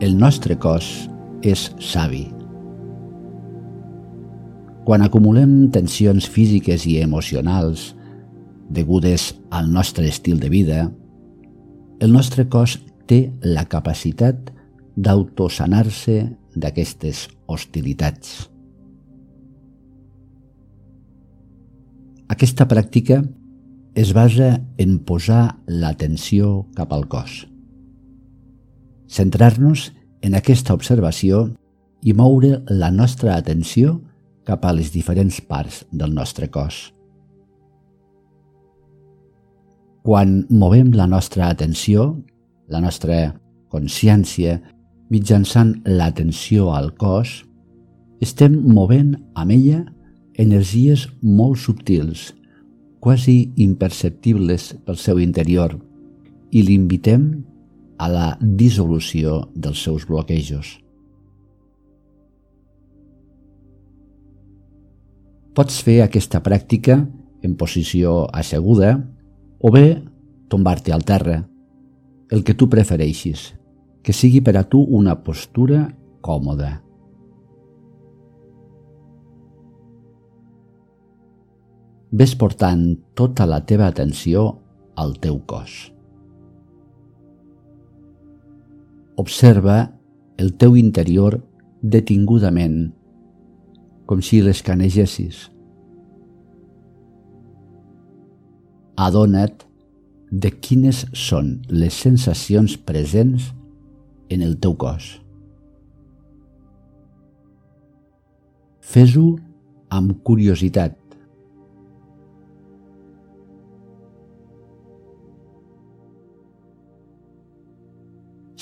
el nostre cos és savi. Quan acumulem tensions físiques i emocionals degudes al nostre estil de vida, el nostre cos té la capacitat d'autosanar-se d'aquestes hostilitats. Aquesta pràctica es basa en posar l'atenció cap al cos. Centrar-nos en aquesta observació i moure la nostra atenció cap a les diferents parts del nostre cos. Quan movem la nostra atenció, la nostra consciència, mitjançant l'atenció al cos, estem movent amb ella energies molt subtils, quasi imperceptibles pel seu interior, i l'invitem a la dissolució dels seus bloquejos. Pots fer aquesta pràctica en posició asseguda o bé tombar-te al terra, el que tu prefereixis, que sigui per a tu una postura còmoda. Ves portant tota la teva atenció al teu cos. Observa el teu interior detingudament, com si l'escanegessis. Adona't de quines són les sensacions presents en el teu cos. Fes-ho amb curiositat.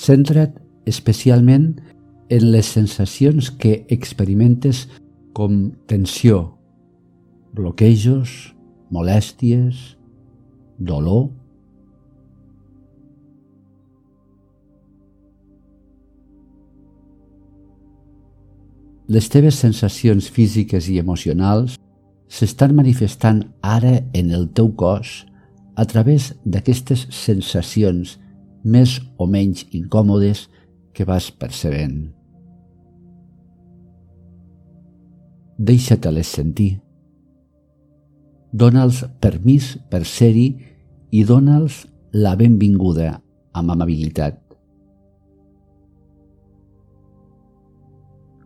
Centra't especialment en les sensacions que experimentes com tensió, bloquejos, molèsties, dolor, Les teves sensacions físiques i emocionals s'estan manifestant ara en el teu cos a través d'aquestes sensacions més o menys incòmodes que vas percebent. Deixa-te-les sentir. Dóna'ls permís per ser-hi i dóna'ls la benvinguda amb amabilitat.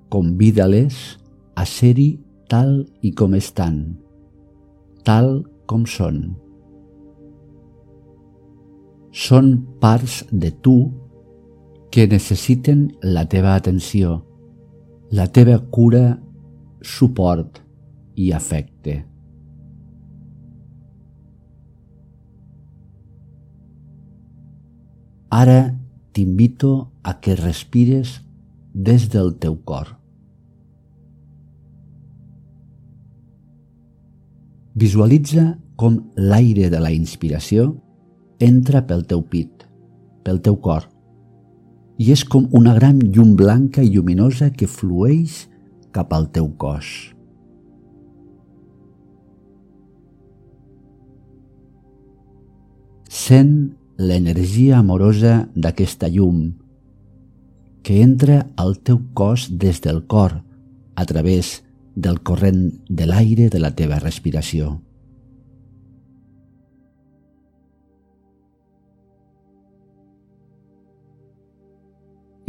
convida-les a ser-hi tal i com estan, tal com són. Són parts de tu que necessiten la teva atenció, la teva cura, suport i afecte. Ara t'invito a que respires des del teu cor. Visualitza com l'aire de la inspiració entra pel teu pit, pel teu cor, i és com una gran llum blanca i lluminosa que flueix cap al teu cos. Sent l'energia amorosa d'aquesta llum que entra al teu cos des del cor a través del corrent de l'aire de la teva respiració.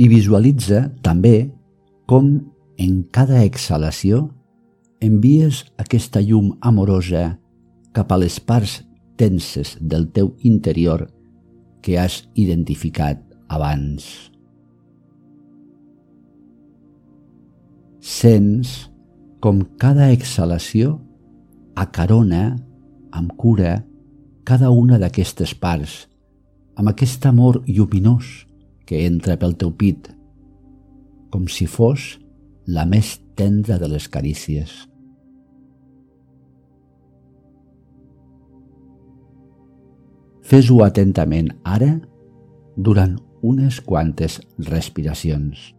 I visualitza també com en cada exhalació envies aquesta llum amorosa cap a les parts tenses del teu interior que has identificat abans. Sents com cada exhalació acarona amb cura cada una d'aquestes parts, amb aquest amor lluminós que entra pel teu pit, com si fos la més tendra de les carícies. Fes-ho atentament ara durant unes quantes respiracions.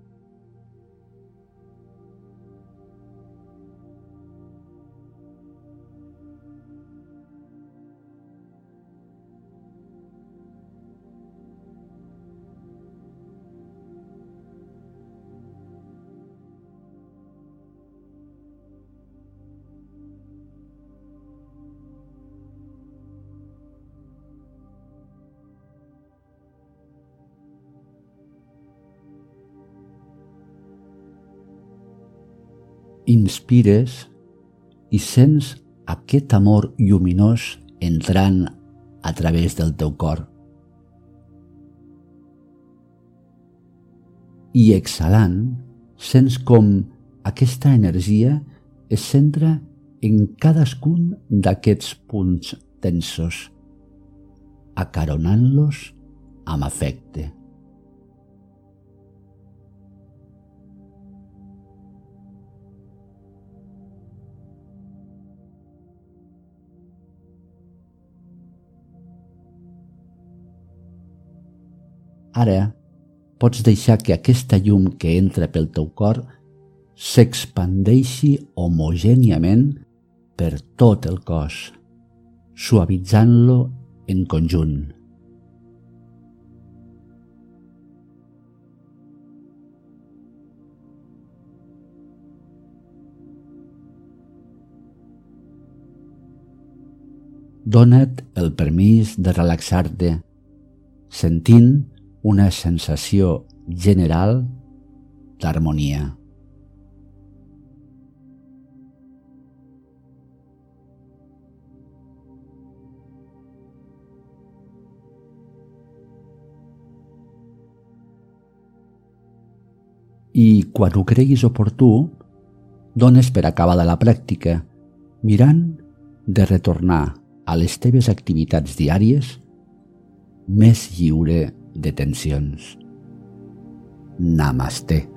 Inspires i sents aquest amor lluminós entrant a través del teu cor. I exhalant, sents com aquesta energia es centra en cadascun d'aquests punts tensos, acaronant-los amb afecte. Ara pots deixar que aquesta llum que entra pel teu cor s'expandeixi homogèniament per tot el cos, suavitzant-lo en conjunt. Dona't el permís de relaxar-te, sentint una sensació general d'harmonia. I quan ho creguis oportú, dones per acabada la pràctica, mirant de retornar a les teves activitats diàries més lliure de tensions. Namaste.